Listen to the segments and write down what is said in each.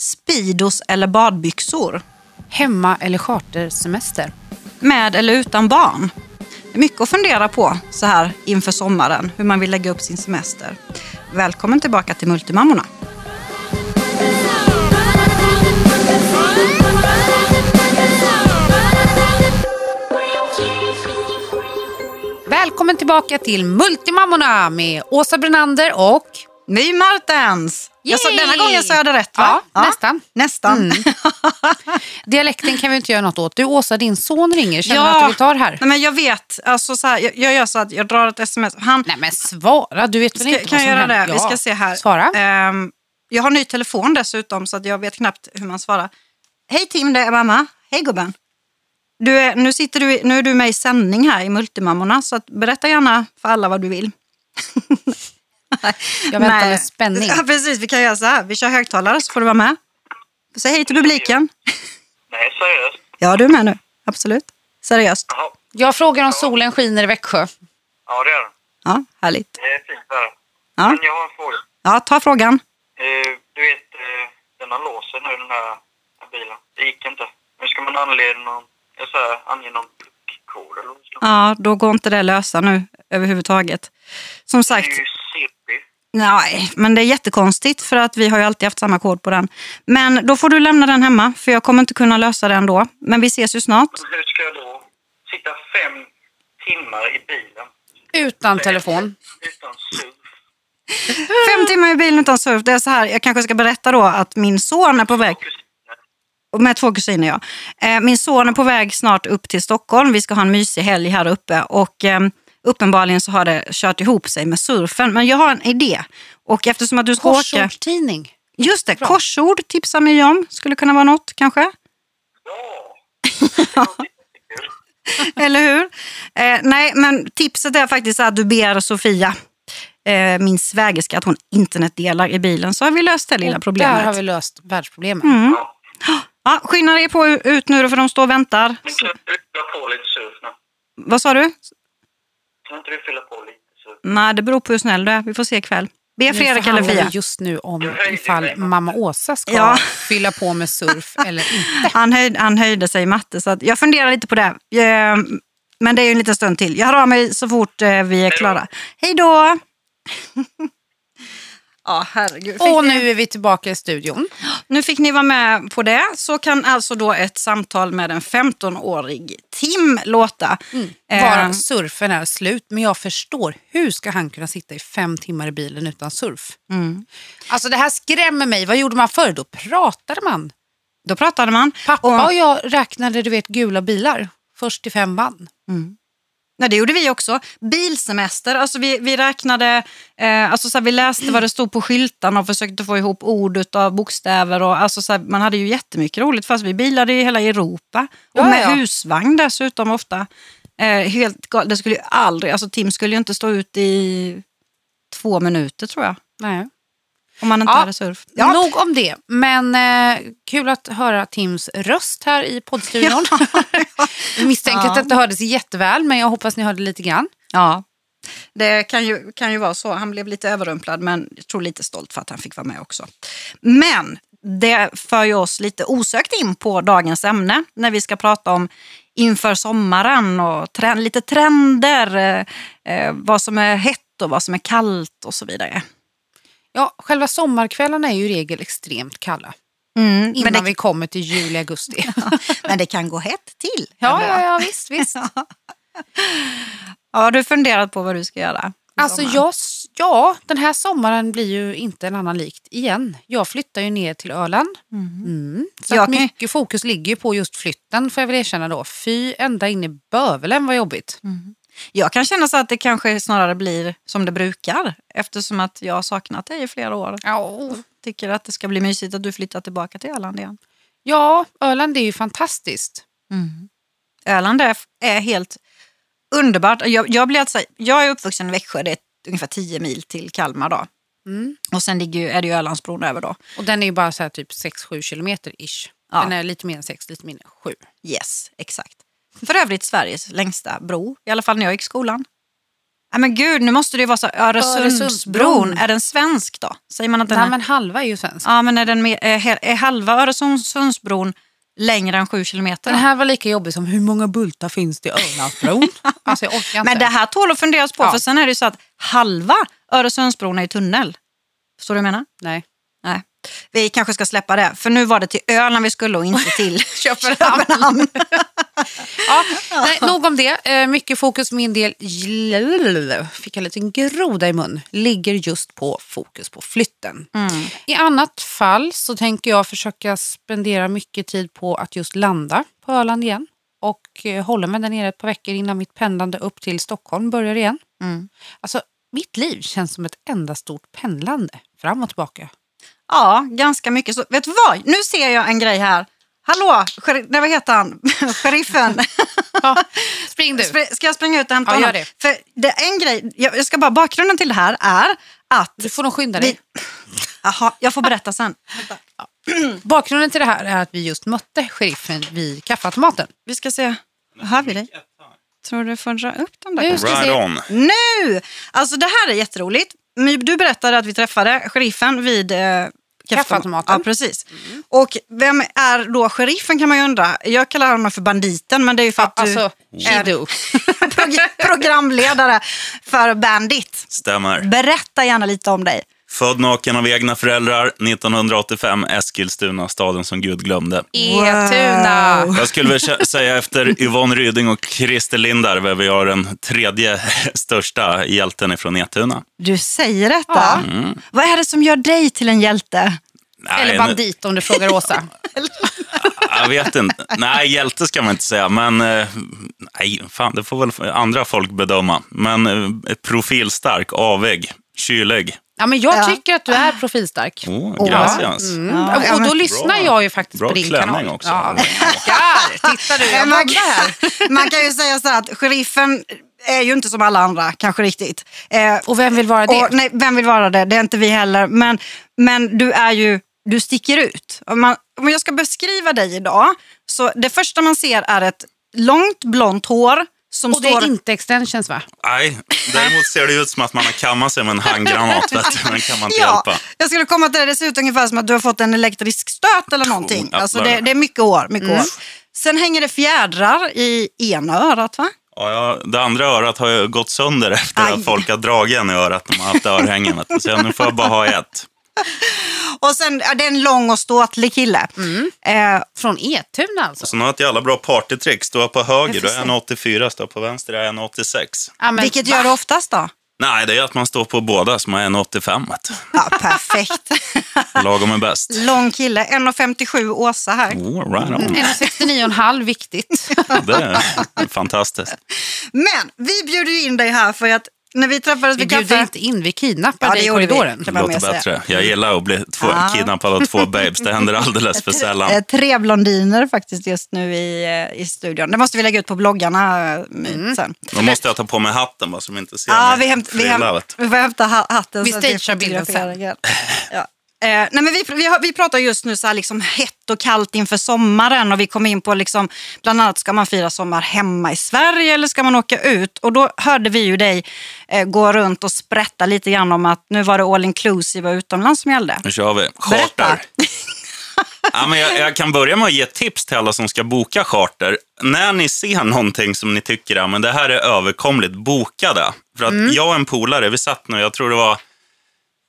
Speedos eller badbyxor? Hemma eller chartersemester? Med eller utan barn? Det är mycket att fundera på så här inför sommaren, hur man vill lägga upp sin semester. Välkommen tillbaka till Multimammorna. Välkommen tillbaka till Multimammorna med Åsa Brunander och... My Martens! Jag sa, denna gången sa jag det rätt va? Ja, nästan. Nästan. Mm. Dialekten kan vi inte göra något åt. Du Åsa, din son ringer. Känner du Ja. att du vill ta det här? Nej, men jag vet, alltså, så här, jag, jag gör så att jag drar ett sms. Han, Nej men svara, du vet väl ska, inte kan vad jag som göra det? händer? Vi Ja. ska se här. Svara. Ehm, jag har ny telefon dessutom så att jag vet knappt hur man svarar. Hej Tim, det är mamma. Hej gubben. Du är, nu, sitter du, nu är du med i sändning här i Multimammorna så att berätta gärna för alla vad du vill. Jag väntar Nej. med spänning. Ja, precis, vi kan göra så här. Vi kör högtalare så får du vara med. Säg hej till publiken. Nej, seriöst? Ja, du är med nu. Absolut. Seriöst. Jaha. Jag frågar om solen skiner i Växjö. Ja, det är det. Ja, härligt. Det är fint där. Ja. Men jag har en fråga. Ja, ta frågan. Eh, du vet, eh, den har sig nu, den här bilen. Det gick inte. Nu ska man anleda någon, jag säger, ange någon puckkod eller vara. Ja, då går inte det lösa nu överhuvudtaget. Som Det sagt, är ju CP. Nej, men det är jättekonstigt för att vi har ju alltid haft samma kod på den. Men då får du lämna den hemma för jag kommer inte kunna lösa den då. Men vi ses ju snart. Hur ska jag då sitta fem timmar i bilen Utan telefon. utan surf? Fem timmar i bilen utan surf. Det är så här, jag kanske ska berätta då att min son är på väg. Med två kusiner ja. Eh, min son är på väg snart upp till Stockholm. Vi ska ha en mysig helg här uppe. Och eh, uppenbarligen så har det kört ihop sig med surfen. Men jag har en idé. Och eftersom att du ska åka... Korsordstidning. Just det, Bra. korsord tipsar mig om. Skulle kunna vara något kanske. Ja. Eller hur? Eh, nej, men tipset är faktiskt att du ber Sofia, eh, min svägerska, att hon internetdelar i bilen. Så har vi löst det lilla Och problemet. Där har vi löst världsproblemet. Mm. ja. Skynda dig på ut nu då, för de står och väntar. Fylla på lite surf nu? Vad sa du? Kan inte du fylla på lite surf? Nej, det beror på hur snäll du är. Vi får se ikväll. Be Fredrik eller Fia. just nu om höjde ifall mamma Åsa ska Ja. fylla på med surf eller inte. Han, höjd, han höjde sig i matte, så att jag funderar lite på det. Eh, Men det är ju en liten stund till. Jag hör av mig så fort eh, vi är klara. Hej då! Ja, herregud. Fick Och ni- nu är vi tillbaka i studion. Nu fick ni vara med på det. Så kan alltså då ett samtal med en 15-årig Tim låta. Eh, Bara surfen är slut. Men jag förstår, hur ska han kunna sitta i fem timmar i bilen utan surf? mm. Alltså det här skrämmer mig. Vad gjorde man förr? Då pratade man. Då pratade man. Pappa Och- och jag räknade du vet, gula bilar. Först till fem man. Nej, det gjorde vi också. Bilsemester, alltså vi, vi räknade, eh, alltså så här, vi läste vad det stod på skyltarna och försökte få ihop ord av bokstäver. Och, alltså så här, man hade ju jättemycket roligt fast vi bilade i hela Europa. Och med ja. husvagn dessutom ofta. Eh, helt det skulle ju aldrig, alltså Tim skulle ju inte stå ut i två minuter tror jag. Nej. Om man inte Ja, hade surf. Ja. Nog om det. Men eh, kul att höra Tims röst här i poddstudion. Jag misstänker Ja. att det inte hördes jätteväl, men jag hoppas ni hörde lite grann. Ja, det kan ju, kan ju vara så. Han blev lite överrumplad men jag tror lite stolt för att han fick vara med också. Men det för ju oss lite osökt in på dagens ämne när vi ska prata om inför sommaren och trend, lite trender, eh, eh, vad som är hett och vad som är kallt och så vidare. Ja, själva sommarkvällarna är ju i regel extremt kalla. Mm, Innan det, vi kommer till juli, augusti. men det kan gå hett till. ja, ja, ja, visst, visst. Ja, har du funderat på vad du ska göra? Alltså jag, ja, den här sommaren blir ju inte en annan likt igen. Jag flyttar ju ner till Öland. Mm. Så Jag att kan- mycket fokus ligger ju på just flytten får jag väl erkänna då. Fy, ända in i bövelen vad jobbigt. Jag kan känna så att det kanske snarare blir som det brukar eftersom att jag har saknat dig i flera år. Ja. Tycker att det ska bli mysigt att du flyttar tillbaka till Öland igen. ja, Öland är ju fantastiskt. Öland är, är helt underbart. Jag, jag, blir alltså, jag är uppvuxen i Växjö, det är ungefär 10 mil till Kalmar då. Mm. Och sen ligger är det ju Ölandsbron över då. Och den är ju bara så här typ 6-7 kilometer ish. Ja. Den är lite mer än 6, lite mindre än 7. Yes, exakt. För övrigt Sveriges längsta bro, i alla fall när jag gick i skolan. Ja, men gud, nu måste det ju vara så. Öresundsbron, Öresundsbron. är den svensk då? Säger man att den Nej, är? men halva är ju svensk. Ja, men är, den med, är, halva Öresundsbron längre än sju kilometer? Den här var lika jobbig som hur många bultar finns det i Ölandsbron? alltså jag orkar inte. Men det här tål att funderas på, Ja. för sen är det ju så att halva Öresundsbron är i tunnel. Förstår du vad jag menar? Nej. Nej. Vi kanske ska släppa det, för nu var det till Öland vi skulle och inte till Köpenhamn. Ja, nej, nog om det. Eh, mycket fokus min del, fick jag en liten groda i mun, ligger just på fokus på flytten. I annat fall så tänker jag försöka spendera mycket tid på att just landa på Öland igen och eh, hålla mig där nere ett par veckor innan mitt pendlande upp till Stockholm börjar igen. Mm. Alltså, mitt liv känns som ett enda stort pendlande fram och tillbaka. Ja, ganska mycket. Så, vet du vad? Nu ser jag en grej här. Hallå, nej, vad heter han? Sheriffen. Ja, spring du. Ska jag springa ut och hämta Ja, gör honom? det. För det är en grej, jag ska bara, bakgrunden till det här är att... Du får nog skynda dig. Vi, Jaha, jag får berätta sen. Bakgrunden till det här är att vi just mötte sheriffen vid kaffeautomaten. Vi ska se. Hör vi dig? Tror du får dra upp den där? Nu ska Right se. on. Nu! Alltså det här är jätteroligt. Du berättade att vi träffade sheriffen vid eh, Kaffeautomaten. Ja, precis. Och vem är då sheriffen kan man ju undra. Jag kallar honom för banditen, men det är ju för att Alltså, du she är programledare för Bandit. Stämmer. Berätta gärna lite om dig. Född naken av egna föräldrar 1985, Eskilstuna, staden som Gud glömde. Etuna. Jag skulle väl säga efter Yvonne Ryding och Christer Lindar, vem vi har den tredje största hjälten ifrån Etuna. Du säger detta. Ja. Vad är det som gör dig till en hjälte? Nej, Eller bandit om du frågar Åsa. Jag vet inte. Nej, hjälte ska man inte säga, men eh, nej, fan, det får väl andra folk bedöma. Men eh, profilstark, avig, kylig. Ja, men jag Ja. tycker att du är profilstark. Oh, gracias. Mm. Ja, ja, och då men- lyssnar Bra. jag ju faktiskt Bra på din kanal. också. Ja, tackar. Titta du, jag man, här. man kan ju säga så här att sheriffen är ju inte som alla andra, kanske riktigt. Eh, Och vem vill vara det? Och, nej, vem vill vara det? Det är inte vi heller. Men, men du är ju, du sticker ut. Om, man, om jag ska beskriva dig idag, så det första man ser är ett långt blont hår som Och det står... är inte extensions va? Nej, däremot ser det ut som att man har kammat sig med en handgranat. Vet du. Den kan man inte Ja, hjälpa. jag skulle komma till det. Det ser ut ungefär som att du har fått en elektrisk stöt eller någonting. Oh, alltså det, det är mycket hår. Mycket hår. Sen hänger det fjädrar i ena örat va? Ja, det andra örat har ju gått sönder efter Aj. att folk har dragit en i örat när man har haft örhängen. Så nu får jag bara ha ett. Och sen, ja, det är en lång och ståtlig kille. Eh, Från Etuna alltså? Så nu har jag ett jävla bra partytrick. Står jag på höger, då är Jag jag får 1,84. Står jag på vänster, är jag 1,86. Ja, men vilket va? gör du oftast då? Nej, det är att man står på båda, man är 1,85. vet du. Ja, perfekt. Lagom är bäst. Lång kille, 1,57 Åsa här. Oh, right on. 1,69,5 viktigt. Det är fantastiskt. Men vi bjuder ju in dig här för att när vi träffades Vi vid bjuder kaffe... inte in, vi kidnappar Ja, det dig i vi. korridoren. Man Låter bättre. Jag gillar att bli två, Ja. kidnappad av två babes. Det händer alldeles för sällan. Tre blondiner faktiskt just nu i, eh, i studion. Det måste vi lägga ut på bloggarna eh, sen. Då måste jag ta på mig hatten bara så de inte ser Ja, mig vi, hämt, vi, hämt, vi får hämta ha- hatten. Vi vi stagear bilden igen. Ja. Eh, nej men vi, vi, vi pratar just nu så här liksom hett och kallt inför sommaren och vi kom in på liksom, bland annat ska man fira sommar hemma i Sverige eller ska man åka ut? Och då hörde vi ju dig eh, gå runt och sprätta lite grann om att nu var det all inclusive och utomlands som gällde. Nu kör vi. Charter. Ja, men jag, jag kan börja med att ge tips till alla som ska boka charter. När ni ser någonting som ni tycker ja, men det här är överkomligt, boka det. För att Mm. jag och en polare, vi satt nu, jag tror det var, ja,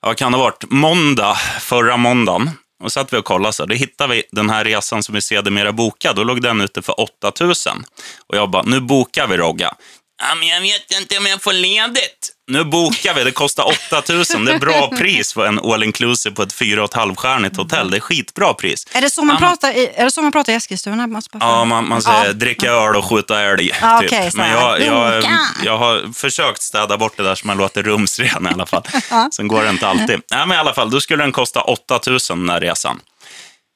vad kan det ha varit, måndag, förra måndagen. Och satt vi och kollade, så här, då hittade vi den här resan som vi sedermera bokade. Då låg den ute för 8000. Och jag bara, nu bokar vi Rogga. Ja, men jag vet inte om jag får ledigt. Nu bokar vi, det kostar 8000. Det är bra pris för en all inclusive på ett fyra och ett halvstjärnigt hotell. Det är skitbra pris. Är det så man, pratar, i, är, det så man pratar i Eskilstuna? Ja, man, man säger Ja. dricka öl och skjuta älg. Ja, typ. så Men jag, jag, jag har försökt städa bort det där så man låter rumsren i alla fall. Sen går det inte alltid. Nej, men i alla fall, då skulle den kosta 8000 den här resan.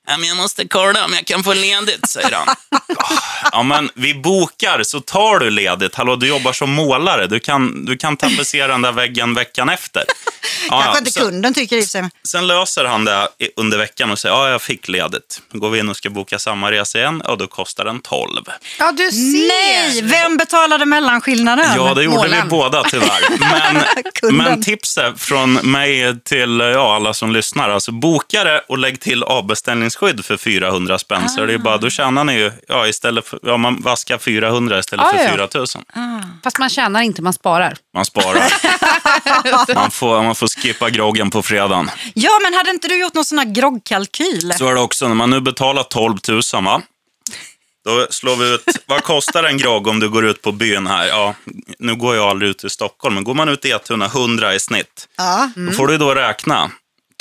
Ja, men jag måste kolla om jag kan få ledigt, säger han. Ja, men vi bokar så tar du ledigt. Hallå, du jobbar som målare. Du kan, du kan tapetsera den där väggen veckan efter. Ja, Kanske inte Sen, kunden tycker sig. sen löser han det under veckan och säger ja, jag fick ledigt. Då går vi in och ska boka samma resa igen och då kostar den 12. Ja, du ser. Nej, vem betalade mellanskillnaden? Ja, det gjorde Målaren. vi båda tyvärr. Men, men tipset från mig till ja, alla som lyssnar, alltså boka det och lägg till avbeställningsskydd för 400 spänn. Så det är bara, då tjänar ni ju, ja, istället för, ja, man vaskar 400 istället Ja, för ja. 4000. Fast man tjänar inte, man sparar. Man sparar. man, får, man får skippa groggen på fredagen. Ja, men hade inte du gjort någon sån här groggkalkyl? Så är det också, när man nu betalar 12 000, va? Då slår vi ut, vad kostar en grogg om du går ut på byn här? Ja, nu går jag aldrig ut i Stockholm, men går man ut i Etuna, 100 i snitt. Ja. Då får du då räkna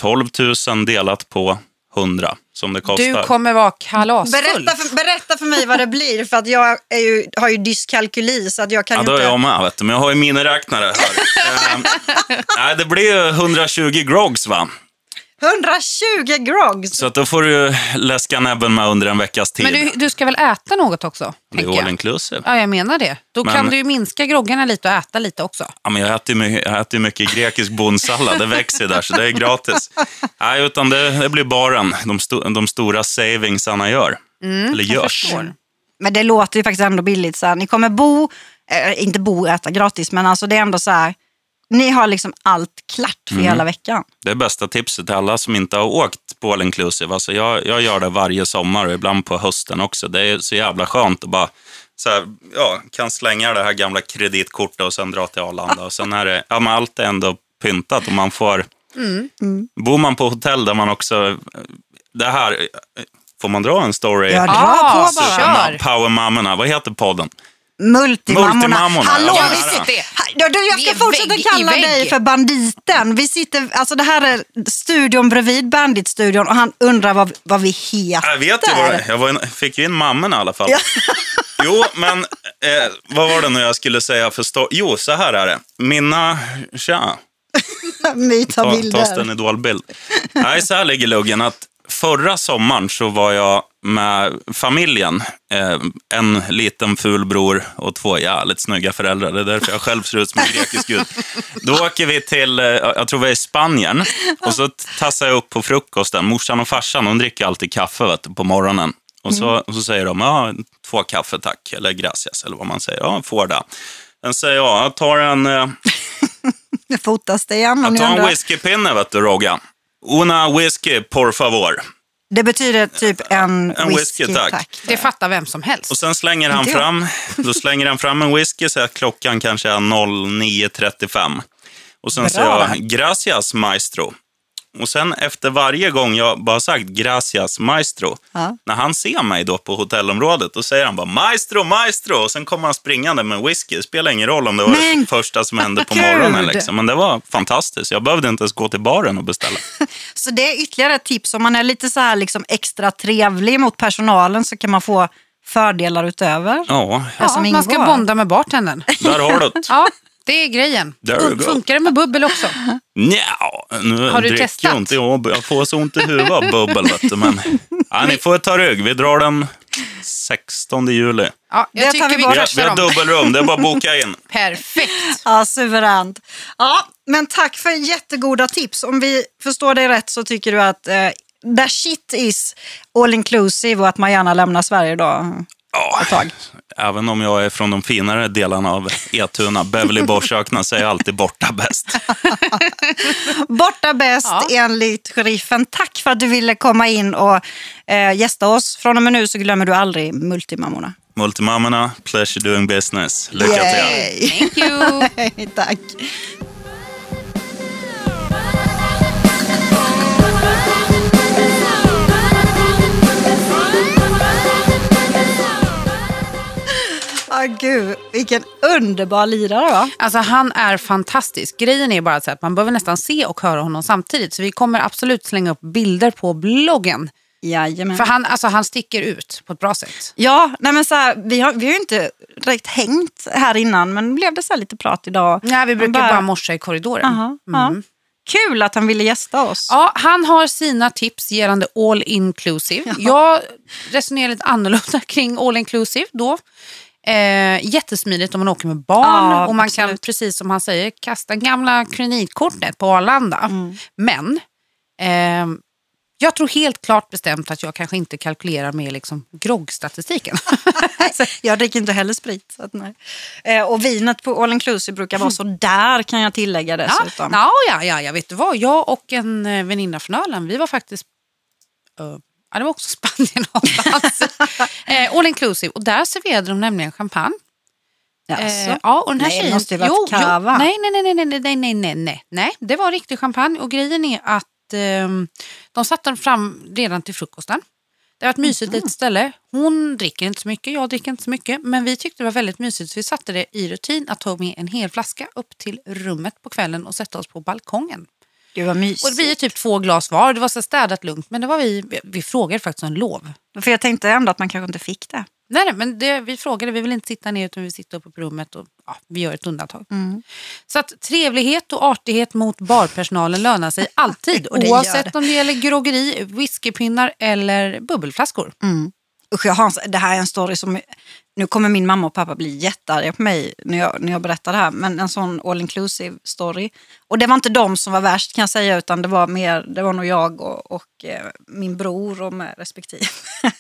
12 000 delat på 100 som det kostar. Du kommer vara kalasfull. Berätta för, berätta för mig vad det blir, för att jag är ju, har ju dyskalkyli så att jag kan Ja, ju då är inte... jag med, vet du. men jag har ju miniräknare här. Ehm, nej, det blir ju 120 grogs, va? 120 grogs! Så att då får du läska näbben med under en veckas tid. Men du, du ska väl äta något också? det är all inclusive. Ja, jag menar det. Då Men- kan du ju minska groggarna lite och äta lite också. Ja, men jag äter ju mycket, jag äter ju mycket grekisk bondsallad, det växer där, så det är gratis. Nej, utan det, det blir baren, de, sto, de stora savingsarna gör. Eller görs. Men det låter ju faktiskt ändå billigt. Så här. Ni kommer bo, eh, inte bo och äta gratis, men alltså det är ändå så här. Ni har liksom allt klart för Mm. hela veckan. Det är bästa tipset till alla som inte har åkt på all inclusive. Alltså jag, jag gör det varje sommar och ibland på hösten också. Det är så jävla skönt att bara så här, ja, kan slänga det här gamla kreditkortet och sen dra till Arlanda. Och sen är det, ja, men allt är ändå pyntat och man får... Bor man på hotell där man också... Det här, får man dra en story? Ja, dra Ah, på bara. Powermammorna, vad heter podden? Multimammorna. Multimammorna, Hallå, ja, vi sitter, Ha- ja, du, jag ska är fortsätta vägg kalla dig för banditen. Vi sitter, alltså det här är studion bredvid Bandit-studion och han undrar vad, vad vi heter. Jag vet ju vad det Jag var, in- fick ju in mammorna i alla fall. Jo, men eh, vad var det nu jag skulle säga för sto- Jo, så här är det. Mina... Tja. Vi tar Ta, bilder. det en idolbild? Nej, så här ligger luggen. Att förra sommaren så var jag med familjen. Eh, en liten ful bror och två jävligt snygga föräldrar. Det är därför jag själv ser ut som en grekisk gud. Då åker vi till, eh, jag tror vi är i Spanien. Och så tassar jag upp på frukosten. Morsan och farsan, de dricker alltid kaffe vet på morgonen. Och så, och så säger de, ja, två kaffe tack, eller gracias, eller vad man säger. Ja, får det. Sen säger jag, jag tar en... Eh, Nu fotas det igen. jag tar en whiskypinne, vet du, Rogga. Una whisky, por favor. Det betyder typ en, En whisky, tack. Det fattar vem som helst. Och sen slänger han fram, då slänger han fram en whisky så att klockan kanske är 09.35. Och sen Bra. säger jag gracias maestro. Och sen efter varje gång jag bara sagt gracias maestro, Ja. när han ser mig då på hotellområdet, då säger han bara maestro, maestro. Och sen kommer han springande med whisky. Det spelar ingen roll om det var Men- det första som hände på morgonen. Liksom. Men det var fantastiskt. Jag behövde inte ens gå till baren och beställa. Så det är ytterligare ett tips. Om man är lite så här liksom extra trevlig mot personalen så kan man få fördelar utöver. Ja, ja, man ska bonda med bartendern. där har du det. Ja, det är grejen. Funkar det med bubbel också? Nja, nu Har du dricker testat? jag inte. Jag, får så ont i huvudet av bubbel. Vet du, men, ja, ni får ta rygg. Vi drar den 16 juli. Ja, Det jag tar tycker vi vi, bort. Vi har, dubbelrum, det är bara att boka in. Perfekt. Ja, suveränt. Ja, men tack för jättegoda tips. Om vi förstår dig rätt så tycker du att eh, the shit is all inclusive och att man gärna lämnar Sverige då Ja, ett tag. Även om jag är från de finare delarna av Etuna, Beverly Borsökna, så är jag alltid borta bäst. Borta bäst Ja. enligt sheriffen. Tack för att du ville komma in och eh, gästa oss. Från och med nu så glömmer du aldrig Multimammorna. Multimammorna, pleasure doing business. Lycka till. Yay. Thank you. Tack. Ah, gud, vilken underbar lirare va? Alltså han är fantastisk. Grejen är bara så att man behöver nästan se och höra honom samtidigt. Så vi kommer absolut slänga upp bilder på bloggen. Jajamän. För han, alltså, han sticker ut på ett bra sätt. Ja, nej men så här, vi, har, vi har ju inte direkt hängt här innan men blev det så lite prat idag. Nej, vi brukar Man bara, morsa i korridoren. Aha, ja. kul att han ville gästa oss. Ja, han har sina tips gällande all inclusive. Jag resonerar lite annorlunda kring all inclusive då. Eh, jättesmidigt om man åker med barn Ja, och man kan, absolut. precis som han säger, kasta gamla kreditkortet på Arlanda. Mm. Men eh, jag tror helt klart bestämt att jag kanske inte kalkylerar med liksom groggstatistiken. Jag dricker inte heller sprit. Så att nej. Eh, och vinet på all inclusive brukar vara så där kan jag tillägga Ja, dessutom. ja, ja, ja, jag vet du vad. Jag och en eh, väninna från Öland, vi var faktiskt... eh, ja, det var också Spanien någonstans. uh, all inclusive. Och där serverade de nämligen champagne. Jaså? Eh, ja, och den här Nej, det tjejen, måste ju varit cava. nej, nej, nej, nej, nej, nej, nej, nej, nej. Det var riktig champagne. Och grejen är att ehm, de satte den fram redan till frukosten. Det var ett mysigt litet ställe. Hon dricker inte så mycket, jag dricker inte så mycket. Men vi tyckte det var väldigt mysigt så vi satte det i rutin att ta med en hel flaska upp till rummet på kvällen och sätta oss på balkongen. Gud vad mysigt. Och det blir typ två glas var. Det var så städat lugnt. Men det var vi, vi, frågade faktiskt om lov. För jag tänkte ändå att man kanske inte fick det. Nej, nej men det, vi frågade, vi vill inte sitta ner utan vi vill sitta uppe på rummet och ja, vi gör ett undantag. Mm. Så att trevlighet och artighet mot barpersonalen lönar sig alltid. Och det oavsett om det gäller groggeri, whiskypinnar eller bubbelflaskor. Usch, jag har, en- det här är en story som... Nu kommer min mamma och pappa bli jättearga på mig när jag, när jag berättar det här. Men en sån all inclusive story. Och det var inte de som var värst kan jag säga. Utan det var, mer, det var nog jag och, och eh, min bror och med respektive.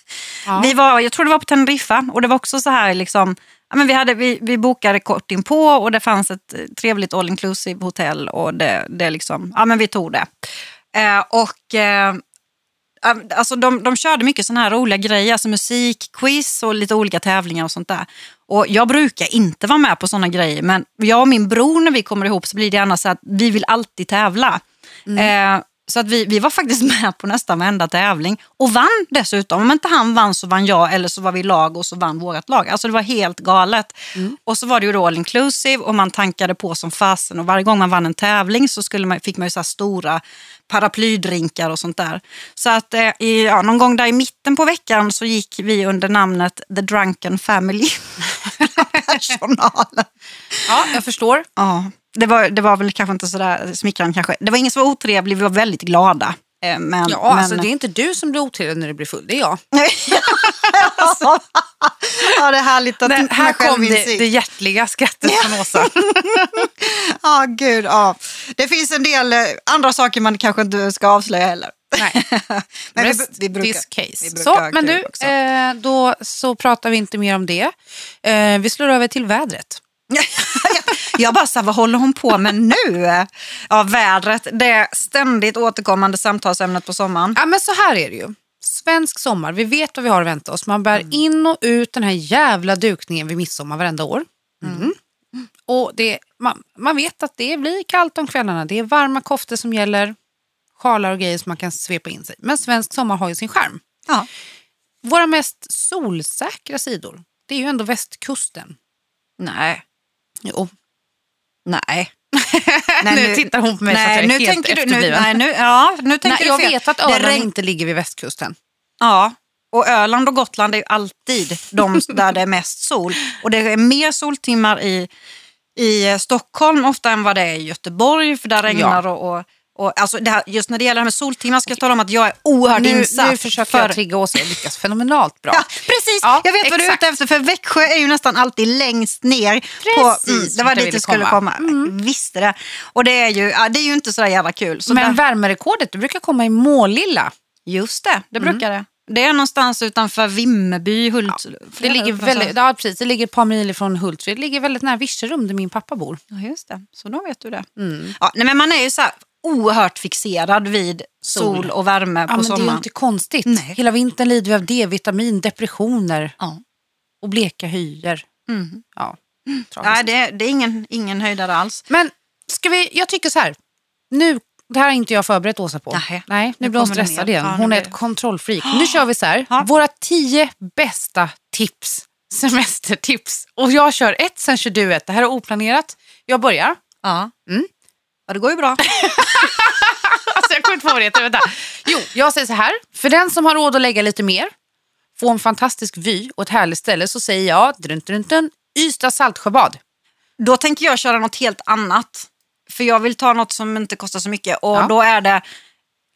Ja. Vi var, jag tror det var på Teneriffa. Och det var också så här liksom... Ja, men vi, hade, vi, vi bokade kort in på och det fanns ett trevligt all inclusive hotell. Och det, det liksom, ja men vi tog det. Eh, och... Eh, Alltså de, de körde mycket såna här roliga grejer, alltså musikquiz och lite olika tävlingar och sånt där. Och jag brukar inte vara med på såna grejer, men jag och min bror när vi kommer ihop så blir det gärna så att vi vill alltid tävla. Eh, så att vi, vi var faktiskt med på nästan varenda tävling och vann dessutom. Om inte han vann så vann jag eller så var vi lag och så vann vårt lag. Alltså det var helt galet. Och så var det ju då all inclusive och man tankade på som fasen och varje gång man vann en tävling så skulle man, fick man ju så här stora paraplydrinkar och sånt där. Så att eh, i, ja, någon gång där i mitten på veckan så gick vi under namnet The Drunken Family. Personalen. Ja, jag förstår. Ja, det var, det var väl kanske inte sådär smickrande kanske. Det var ingen som var otrevlig, vi var väldigt glada. Eh, Men, Ja, men... alltså, det är inte du som blir otrevlig när du blir full, det är jag. ja, det är härligt att Nej, här kom det, det hjärtliga skrattet från Åsa. Ja, gud. Ja. Det finns en del eh, andra saker man kanske inte ska avslöja heller. Nej. Men vi, Rest vi brukar, this case. vi Så, men du, eh, då så pratar vi inte mer om det. Eh, vi slår över till vädret. Jag bara, så här, vad håller hon på med nu? Ja, vädret, det ständigt återkommande samtalsämnet på sommaren. Ja, men så här är det ju. Svensk sommar, vi vet vad vi har att vänta oss. Man bär Mm. in och ut den här jävla dukningen vid midsommar varenda år. Mm. Och det, man, man vet att det blir kallt om kvällarna. Det är varma koftor som gäller, sjalar och grejer som man kan svepa in sig. Men svensk sommar har ju sin skärm. Ja. Våra mest solsäkra sidor, det är ju ändå västkusten. Nej, Jo. Nej. nu, tittar hon på mig nej, så att jag är nu helt tänker du, nu, nej, nu, ja, nu tänker Nej, du jag fel. vet att Det Öland regn- inte ligger vid västkusten. Ja, och Öland och Gotland är ju alltid de där det är mest sol. Och det är mer soltimmar i, i Stockholm ofta än vad det är i Göteborg, för där regnar och... och och alltså här, just när det gäller det här med soltimmar ska jag tala om att jag är oerhört Nu, insatt. nu försöker för, jag trigga Åsa och lyckas fenomenalt bra. Ja, precis, Ja, jag vet vad du är exakt. ute efter. För Växjö är ju nästan alltid längst ner. På, Precis, det var dit du skulle komma. Mm. Visste det. Och det är ju, ja, det är ju inte så jävla kul. Så Men där, värmerekordet det brukar komma i Målilla. just det, det Mm. brukar det. Det är någonstans utanför Vimmerby, Hult. Det ligger, väldigt, ja, precis, det ligger ett par mil från Hultsfred. Det ligger väldigt nära Virserum där min pappa bor. Ja, just det. Så då vet du det. Mm. Ja, nej, men man är ju så här oerhört fixerad vid sol, Sol. och värme Ja, på men det är ju sommaren. inte konstigt. Nej. Hela vintern lider vi av D-vitamin, depressioner Ja. och bleka hyer. Mm. Ja. Nej, det, det är ingen, ingen höjdare alls. Men ska vi, jag tycker så här. Nu, det här har inte jag förberett Åsa på. Nähä. Nej, nu Nu blir hon stressad igen. igen. Ja, Hon är ett kontrollfreak. Nu kör vi så här. Ja. Våra tio bästa tips, semestertips. Och jag kör ett, sen kör du ett. Det här är oplanerat. Jag börjar. Ja. Mm. Ja, det går ju bra. Alltså jag kommer inte på det. Vänta. Jo, jag säger så här. För den som har råd att lägga lite mer, få en fantastisk vy och ett härligt ställe så säger jag drun, drun, drun, Ystad Saltsjöbad. Då tänker jag köra något helt annat. för jag vill ta något som inte kostar så mycket. Och Ja. då är det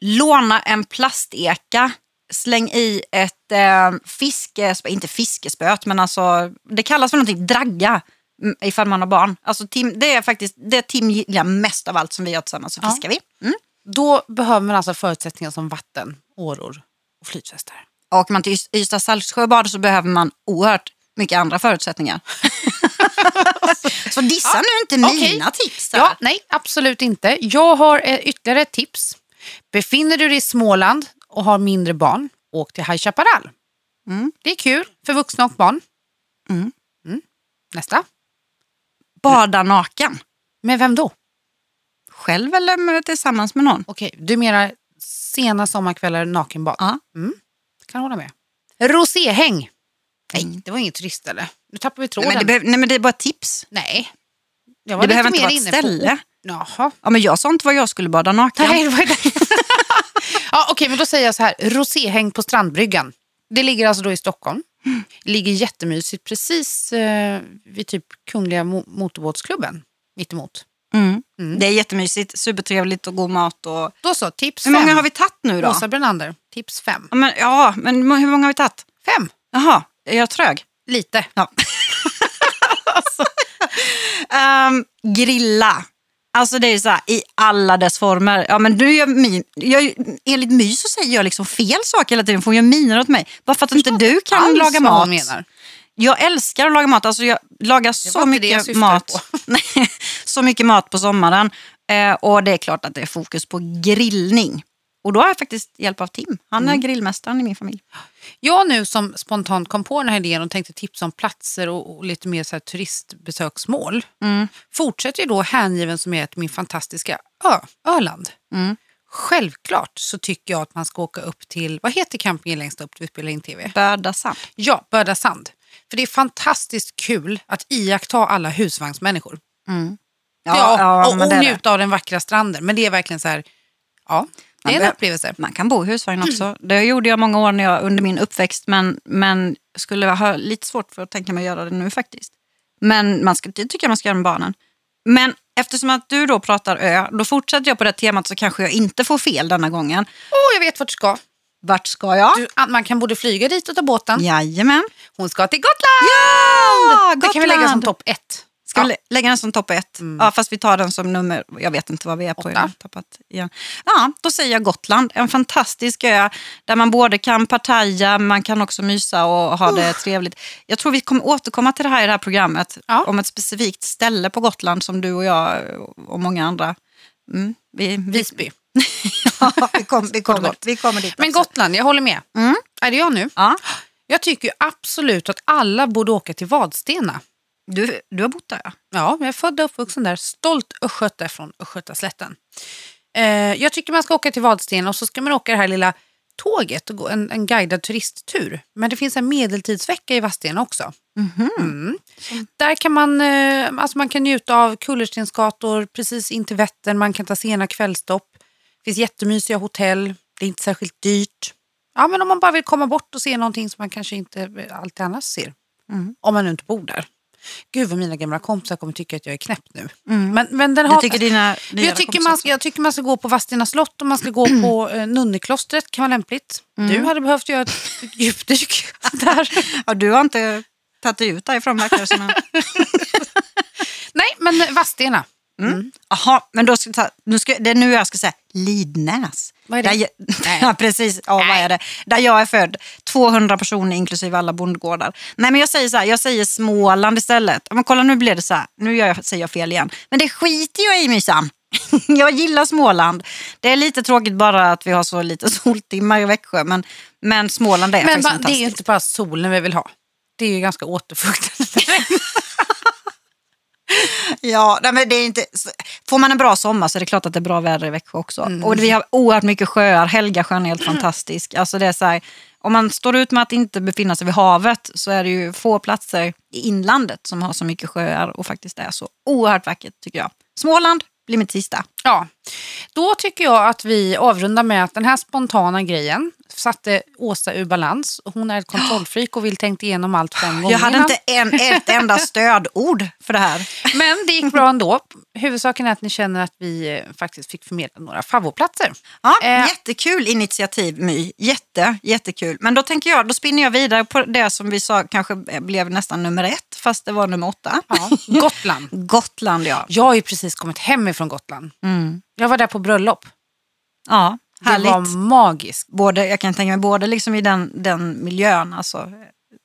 låna en plasteka, släng i ett eh, fiskespö, inte fiskespöt, men alltså det kallas för någonting, dragga. Mm, Ifall man har barn. Alltså Tim, det är faktiskt det Tim gillar mest av allt som vi gör tillsammans, så Ja. fiskar vi. Mm. Då behöver man alltså förutsättningar som vatten, åror och flytvästar. Och man till Ys- Ystad Saltsjöbad så behöver man oerhört mycket andra förutsättningar. så dissa nu inte okej. mina tips. här. Ja, nej, absolut inte. Jag har eh, ytterligare ett tips. Befinner du dig i Småland och har mindre barn, åk till High Chaparral. Mm. Det är kul för vuxna och barn. Mm. Mm. Nästa. Bada naken. Med vem då? Själv eller med, tillsammans med någon? Okej, du menar sena sommarkvällar nakenbad? Ja. Kan hålla med. Roséhäng. Nej, Mm. det var inget turist eller? Nu tappar vi Nej tråden. men, det behöv, nej men det är bara tips. Nej. Jag var Det lite behöver inte vara ett på- ställe. Jaha. Ja, men jag sa inte var jag skulle bada naken. Nej, det var det. ja, Okej, men då säger jag så här. Roséhäng på Strandbryggan. Det ligger alltså då i Stockholm. Ligger jättemysigt precis eh, vid typ Kungliga Mo- Motorbåtsklubben. Mittemot. Mm. Mm. Det är jättemysigt, supertrevligt och god mat. Och... Då så, tips Hur många fem. har vi tagit nu då? Åsa Brenander, tips fem. Ja, men, ja, men hur många har vi tagit? Fem, Jaha, är jag trög? lite. Ja. Ehm, grilla. Alltså det är så här, i alla dess former. Ja, men du gör min, jag, enligt My så säger jag liksom fel saker hela tiden. För hon gör miner åt mig. Bara för att inte du kan laga mat. menar. Jag älskar att laga mat. Alltså jag lagar så mycket mat. Så mycket mat på sommaren. Eh, och det är klart att det är fokus på grillning. Och då har jag faktiskt hjälp av Tim. Han Mm. är grillmästaren i min familj. Jag nu som spontant kom på den här idén och tänkte tipsa om platser och, och lite mer så turistbesöksmål. Mm. Fortsätter ju då hängiven som är till min fantastiska ö, Öland. Mm. Självklart så tycker jag att man ska åka upp till, vad heter campingen längst upp vi spelar in tv? Böda sand. Ja, Böda Sand. För det är fantastiskt kul att iaktta alla husvagnsmänniskor. Ja, och, men och det. njuta av den vackra stranden. Men det är verkligen så här, ja, det är en Man upplevelse. Man kan bo i husvagn också. Det gjorde jag många år när jag, under min uppväxt men, men skulle ha lite svårt för att tänka mig att göra det nu faktiskt. Men man ska, det tycker jag man ska göra med barnen. Men eftersom att du då pratar ö, då fortsätter jag på det temat så kanske jag inte får fel denna gången. Åh, jag vet vart du ska. Vart ska jag? Du, man kan både flyga dit och ta båten. Jajamän. Hon ska till Gotland! Ja, Det kan vi lägga som topp ett. Ska Ja. vi lä- lägga den som topp ett? Ja, fast vi tar den som nummer, jag vet inte vad vi är på. Jag tappat igen. Ja, då säger jag Gotland. En fantastisk ö där man både kan partaja, man kan också mysa och ha det trevligt. Jag tror vi kommer återkomma till det här i det här programmet. Ja. Om ett specifikt ställe på Gotland som du och jag och många andra. Mm, vi, vi, Visby. ja, vi, kom, vi, kommer, vi kommer dit. Men också. Gotland, jag håller med. Mm. Är det jag nu? Ja, Jag tycker absolut att alla borde åka till Vadstena. Du, du har bott där ja. Ja, jag är född och uppvuxen där. Stolt östgöte från Östgötaslätten. Eh, jag tycker man ska åka till Vadstena och så ska man åka det här lilla tåget och gå en, en guidad turisttur. Men det finns en medeltidsvecka i Vadstena också. Mm. Där kan man, eh, alltså man kan njuta av kullerstensgator precis in till Vättern. Man kan ta sena kvällstopp. Det finns jättemysiga hotell. Det är inte särskilt dyrt. Ja, men om man bara vill komma bort och se någonting som man kanske inte alltid annars ser. Om man nu inte bor där. Gud vad mina gamla kompisar kommer tycka att jag är knäpp nu. Men, men den har, tycker dina jag, tycker man ska, jag tycker man ska gå på Vadstena slott och man ska gå på eh, Nunneklostret. kan vara lämpligt. Du hade behövt göra ett djupdyk där. Ja, du har inte tagit dig ut därifrån verkar det som. Nej, men Vadstena. Jaha, men då ska ta, nu ska, det är nu jag ska säga Lidnäs. Vad är det? Jag, ja, precis. Ja, vad är det? Där jag är född. 200 personer inklusive alla bondgårdar. Nej, men jag säger så här, jag säger Småland istället. Men kolla, nu blir det så här. Nu gör jag, säger jag fel igen. Men det skiter jag i, Mysan. Jag gillar Småland. Det är lite tråkigt bara att vi har så lite soltimmar i Växjö. Men, men Småland är Men faktiskt va, det är fantastiskt. ju inte bara solen vi vill ha. Det är ju ganska återfuktande. Ja, men det är inte, får man en bra sommar så är det klart att det är bra väder i Växjö också. Mm. Och vi har oerhört mycket sjöar. Helgasjön är helt fantastisk. Alltså det är så här, om man står ut med att inte befinna sig vid havet så är det ju få platser i inlandet som har så mycket sjöar och faktiskt är så oerhört vackert tycker jag. Småland blir mitt sista. Ja, då tycker jag att vi avrundar med att den här spontana grejen, satte Åsa ur balans. Hon är ett kontrollfreak och vill tänkt igenom allt fem gånger Jag hade inte en, ett enda stödord för det här. Men det gick bra ändå. Huvudsaken är att ni känner att vi eh, faktiskt fick förmedla några favoritplatser. Ja, Eh. Jättekul initiativ My, jätte, jättekul. Men då tänker jag, då spinner jag vidare på det som vi sa kanske blev nästan nummer ett, fast det var nummer åtta. Ja, Gotland. Gotland ja. Jag har ju precis kommit hem ifrån Gotland. Jag var där på bröllop. Ja, Det härligt. var magiskt. Både, jag kan tänka mig både liksom i den, den miljön, alltså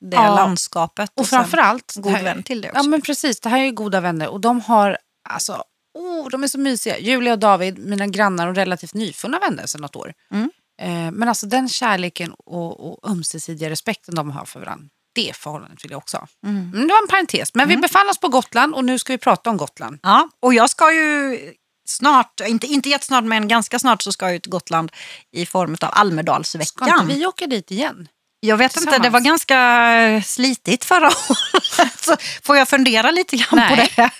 det Ja. landskapet. Och sen framförallt... god det här- vän till det också. Ja men precis, det här är ju goda vänner och de har alltså, oh, de är så mysiga. Julia och David, mina grannar och relativt nyfunna vänner sedan något år. Mm. Eh, men alltså den kärleken och, och ömsesidiga respekten de har för varandra, det förhållandet vill jag också ha. Mm. Men det var en parentes. Men vi befann oss på Gotland och nu ska vi prata om Gotland. Ja, och jag ska ju snart, inte, inte jättesnart men ganska snart så ska jag ju till Gotland i form av Ska Almedalsveckan. inte vi åka dit igen? Jag vet inte, det var ganska slitigt förra året. Så får jag fundera lite grann Nej. på det?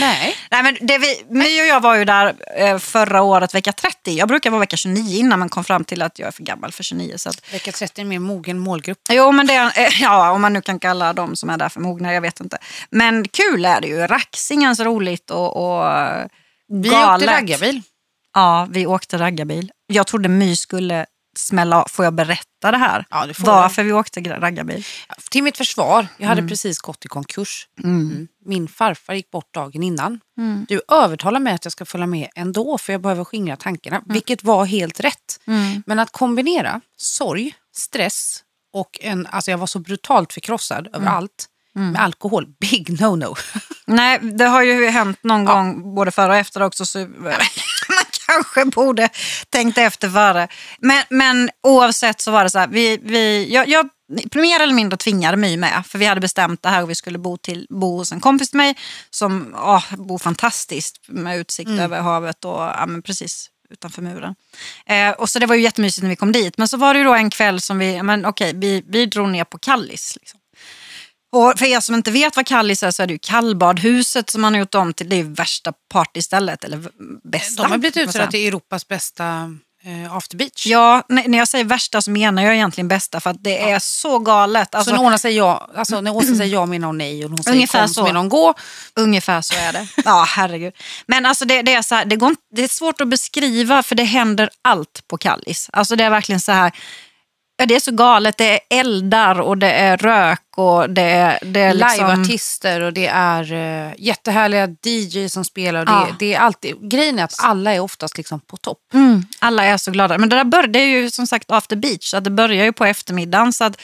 Nej. Nej, men det vi, My och jag var ju där eh, förra året vecka 30. Jag brukar vara vecka 29 innan man kom fram till att jag är för gammal för 29. Så att, Vecka 30 är en mer mogen målgrupp. jo, men det, eh, ja, om man nu kan kalla de som är där för mogna, jag vet inte. Men kul är det ju. Raxingens roligt och, och Vi galet. åkte raggarbil. Ja, vi åkte raggarbil. Jag trodde My skulle smälla. Får jag berätta det här? Ja, det får Varför vi åkte raggarbil? Till mitt försvar, jag hade precis gått i konkurs. Mm. Min farfar gick bort dagen innan. Du övertalar mig att jag ska följa med ändå för jag behöver skingra tankarna, vilket var helt rätt. Men att kombinera sorg, stress och en, alltså jag var så brutalt förkrossad över allt med alkohol, big no-no. Nej, det har ju hänt någon gång både före och efter också. Så man kanske borde tänkt efter före. Men, men oavsett så var det så här. Vi, vi, jag, jag mer eller mindre tvingade My med. För vi hade bestämt det här och vi skulle bo, till, bo hos en kompis till mig som åh, bor fantastiskt med utsikt över havet och ja, precis utanför muren. Eh, och så det var ju jättemysigt när vi kom dit. Men så var det ju då en kväll som vi, ja, men okej, vi, vi drog ner på Kallis. Liksom. Och för er som inte vet vad Kallis är så är det ju kallbadhuset som man har gjort om till det värsta partystället. Eller bästa. De har blivit utsedda till Europas bästa eh, afterbeach. Ja, när jag säger värsta så menar jag egentligen bästa för att det är så galet. Alltså, så när Åsa säger ja, alltså när Åsa säger ja menar hon nej och när hon säger Ungefär kom så. menar hon gå. Ungefär så är det. Ja, herregud. Men alltså det, det, är så här, det, går det är svårt att beskriva för det händer allt på Kallis. Alltså det är verkligen så här, ja, det är så galet. Det är eldar och det är rök och det är, det är liksom... Liveartister och det är uh, jättehärliga DJ som spelar. Och det, Ja. det är alltid, grejen är att alla är oftast liksom på topp. Mm, alla är så glada. Men det där bör, det är ju som sagt after beach, så att det börjar ju på eftermiddagen. Så att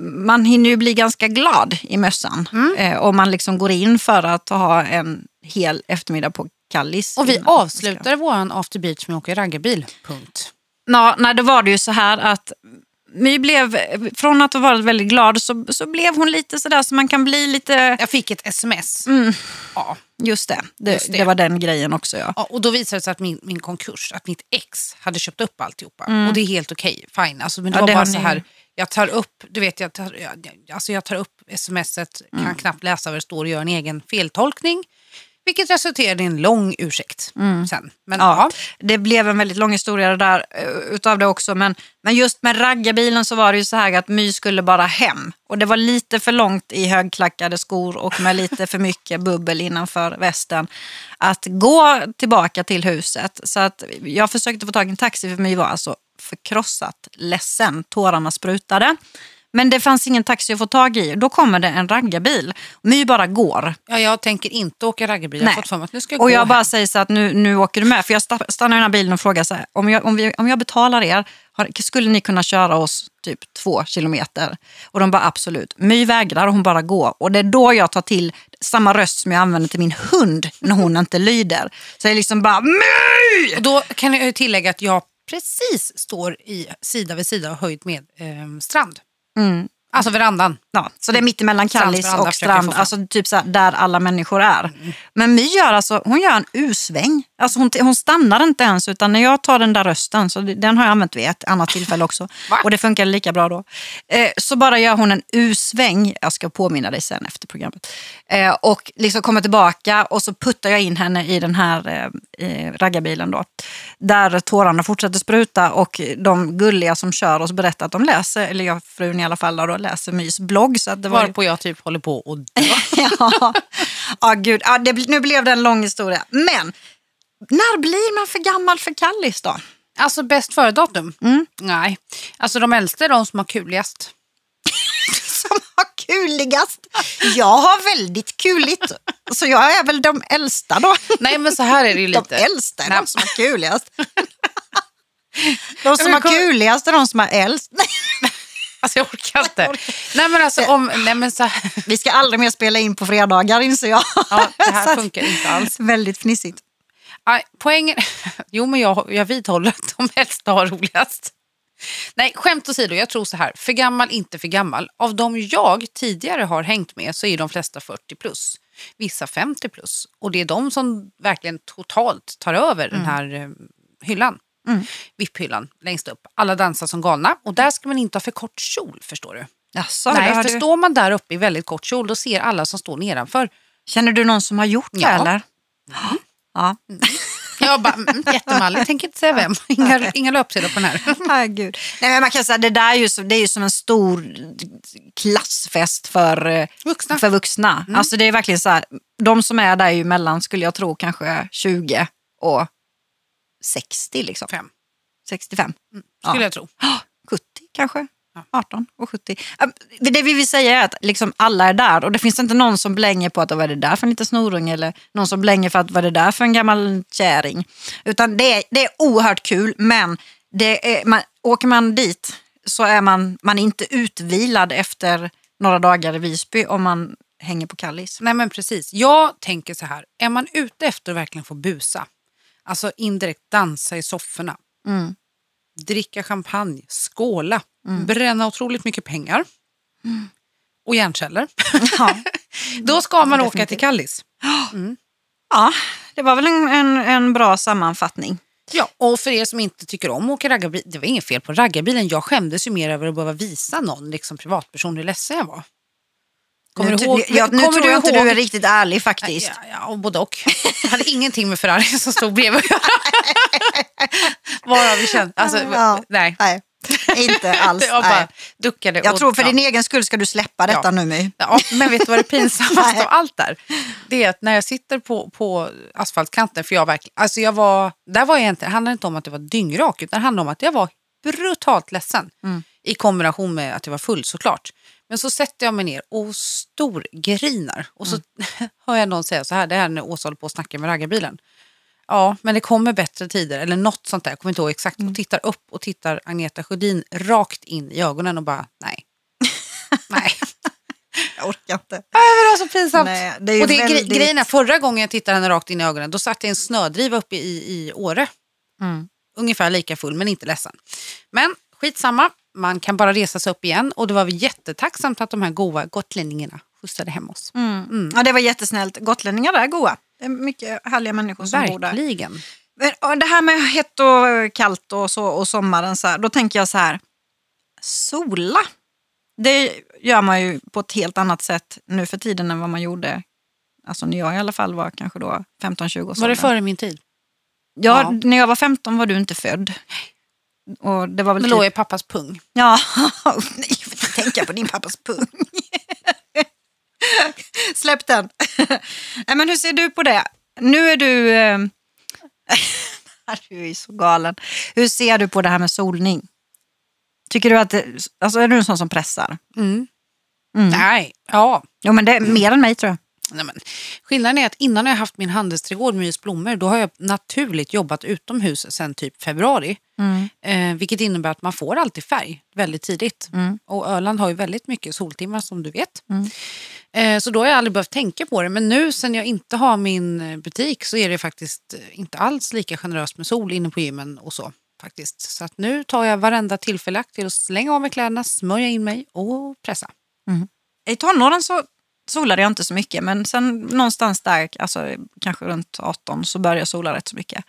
man hinner ju bli ganska glad i mössan. Mm. Eh, om man liksom går in för att ha en hel eftermiddag på Kallis. Och vi innan. avslutade våran after beach med att åka raggarbil. Punkt. Ja, nej, då var det ju så här att My blev, från att ha varit väldigt glad så, så blev hon lite sådär så man kan bli lite, Jag fick ett sms. Ja. just det, det, Just det. det var den grejen också ja. Ja, och då visade det sig att min, min konkurs, att mitt ex hade köpt upp alltihopa. Och det är helt okej, fine. Alltså, men det Ja, var det bara så här, jag tar upp, du vet, jag tar, jag, alltså jag tar upp smset, kan knappt läsa vad det står och gör en egen feltolkning. Vilket resulterade i en lång ursäkt sen. Men Ja, det blev en väldigt lång historia där, eh, utav det också. Men, men just med raggarbilen så var det ju så här att My skulle bara hem. Och det var lite för långt i högklackade skor och med lite för mycket bubbel innanför västen. Att gå tillbaka till huset. Så att jag försökte få tag i en taxi för My var alltså förkrossat ledsen. Tårarna sprutade. Men det fanns ingen taxi att få tag i. Då kommer det en raggarbil. My bara går. ja, jag tänker inte åka raggarbil. Jag har fått för mig att nu ska jag Och jag bara hem. säger så att nu, nu åker du med. För jag sta- stannar i den här bilen och frågar så här, om jag, om, vi, om jag betalar er, skulle ni kunna köra oss typ två kilometer? Och de bara absolut. My vägrar och hon bara går. Och det är då jag tar till samma röst som jag använder till min hund när hon inte lyder. Så jag liksom bara My! Och då kan jag tillägga att jag precis står i sida vid sida och höjd med eh, strand. Mm. Alltså verandan. Ja, så det är mitt emellan Kallis och strand, alltså typ så där alla människor är. Men My gör alltså, hon gör en U-sväng. Alltså hon, hon stannar inte ens utan när jag tar den där rösten, så den har jag använt vid ett annat tillfälle också och det funkar lika bra då. Eh, så bara gör hon en U-sväng, jag ska påminna dig sen efter programmet, eh, och liksom kommer tillbaka och så puttar jag in henne i den här eh, raggarbilen då. Där tårarna fortsätter spruta och de gulliga som kör oss berättar att de läser, eller jag frun i alla fall, då, läser Mys blogg. Så att det var ju- Varpå jag typ håller på och ja, ja gud. Ja, det, nu blev det en lång historia. Men när blir man för gammal för Kallis då? Alltså bäst före-datum? Mm. Nej. Alltså de äldsta är de som har kuligast. Som har kuligast? Jag har väldigt kuligt. Så jag är väl de äldsta då. Nej men så här är det ju De lite. äldsta är Nej. de som har kuligast. De som har kuligast är de som har äldst. Alltså jag orkar inte. Jag orkar. Nej men alltså om, nej men så här. Vi ska aldrig mer spela in på fredagar inser jag. Ja, det här funkar inte alls. Väldigt fnissigt. Poängen, jo men jag, jag vidhåller att de äldsta har roligast. Nej, skämt åsido, jag tror så här. För gammal, inte för gammal. Av de jag tidigare har hängt med så är de flesta 40 plus. Vissa 50 plus. Och det är de som verkligen totalt tar över den här eh, hyllan. Mm. VIP-hyllan längst upp. Alla dansar som galna. Och där ska man inte ha för kort kjol, förstår du. Jaså, Nej, för du... står man där uppe i väldigt kort kjol då ser alla som står nedanför. Känner du någon som har gjort det Ja. eller? Ja. Jag bara, mm, jättemallig, tänker inte säga vem. Inga, inga löpsedlar på den här. Herregud. Nej, men man kan säga det där är ju, så, det är ju som en stor klassfest för eh, Vuxna. För vuxna. Alltså det är verkligen så här, de som är där är ju mellan, skulle jag tro, kanske 20 och 60 liksom. Fem, 65. skulle Ja. jag tro. 70 kanske. Ja. 18 och 70. Äh, Det vi vill säga är att liksom alla är där och det finns inte någon som blänger på att vad är det där för en liten snorunge eller någon som blänger för att vad är det där för en gammal kärring. Utan det är, det är oerhört kul men det är, man, åker man dit så är man, man är inte utvilad efter några dagar i Visby om man hänger på Kallis. Nej men precis. Jag tänker så här, är man ute efter att verkligen få busa, alltså indirekt dansa i sofforna, Mm. dricka champagne, skåla, bränna otroligt mycket pengar och hjärnceller, Ja. då ska man åka Definitivt. till Kallis. ja, det var väl en, en, en bra sammanfattning. Ja, och för er som inte tycker om att åka raggarbil, det var inget fel på raggarbilen. Jag skämdes ju mer över att behöva visa någon liksom privatperson hur ledsen jag var. Kommer nu, du ihåg? jag, nu kommer tror du jag inte du är riktigt ärlig faktiskt. Ja, ja, och både och. Jag hade ingenting med Ferrari som stod bredvid att göra. Varav vi kände, alltså, Ja. nej. Nej, inte alls. Jag nej. bara duckade. Jag och- tror för ja. din egen skull ska du släppa detta Ja. nu My. Ja, men vet du vad det pinsammaste av allt där? Det är att när jag sitter på, på asfaltkanten, för jag verkligen, alltså jag var, där var jag inte, det handlade inte om att jag var dyngrak, utan det handlade om att jag var brutalt ledsen. Mm. I kombination med att jag var full såklart. Men så sätter jag mig ner och storgrinar. Och så Mm. hör jag någon säga så här, det här när Åsa håller på och snackar med raggarbilen. Ja, men det kommer bättre tider, eller något sånt där, jag kommer inte ihåg exakt. Mm. Och tittar upp och tittar Agneta Sjödin rakt in i ögonen och bara, nej. nej. Jag orkar inte. Men det var så pinsamt. Nej, det är och det är väldigt- gre- grejen är, förra gången jag tittade henne rakt in i ögonen, då satt jag i en snödriva uppe i, i Åre. Mm. Ungefär lika full, men inte ledsen. Men skitsamma, man kan bara resa sig upp igen. Och det var jättetacksamt att de här goa gotlänningarna skjutsade hem oss. Mm. Ja, det var jättesnällt. Gotlänningar är goa. Det är mycket härliga människor som bor där. Verkligen. Det här med hett och kallt och, så, och sommaren, så här, då tänker jag så här. Sola, det gör man ju på ett helt annat sätt nu för tiden än vad man gjorde. Alltså när jag i alla fall var kanske då 15-20 år Var det före min tid? Ja, Ja. när jag var 15 var du inte född. Och det var väl typ... låg i pappas pung. Ja, nej, jag vill inte tänka på din pappas pung. Släpp den. nej, men hur ser du på det? Nu är du... Eh... du är så galen. Hur ser du på det här med solning? Tycker du att... det- Alltså är du en sån som pressar? Mm. Mm. Nej, ja. Jo, men det är mer än mig tror jag. Nej, men, skillnaden är att innan jag haft min handelsträdgård Myrs blommor, då har jag naturligt jobbat utomhus sedan typ februari. Mm. Eh, vilket innebär att man får alltid färg väldigt tidigt. Mm. Och Öland har ju väldigt mycket soltimmar som du vet. Mm. Eh, så då har jag aldrig behövt tänka på det. Men nu sen jag inte har min eh, butik så är det faktiskt eh, inte alls lika generöst med sol inne på gymmen och så. faktiskt. Så att nu tar jag varenda tillfälle till att slänga av mig kläderna, smörja in mig och pressa. I tonåren så solade jag inte så mycket, men sen någonstans där, alltså kanske runt 18, så började jag sola rätt så mycket.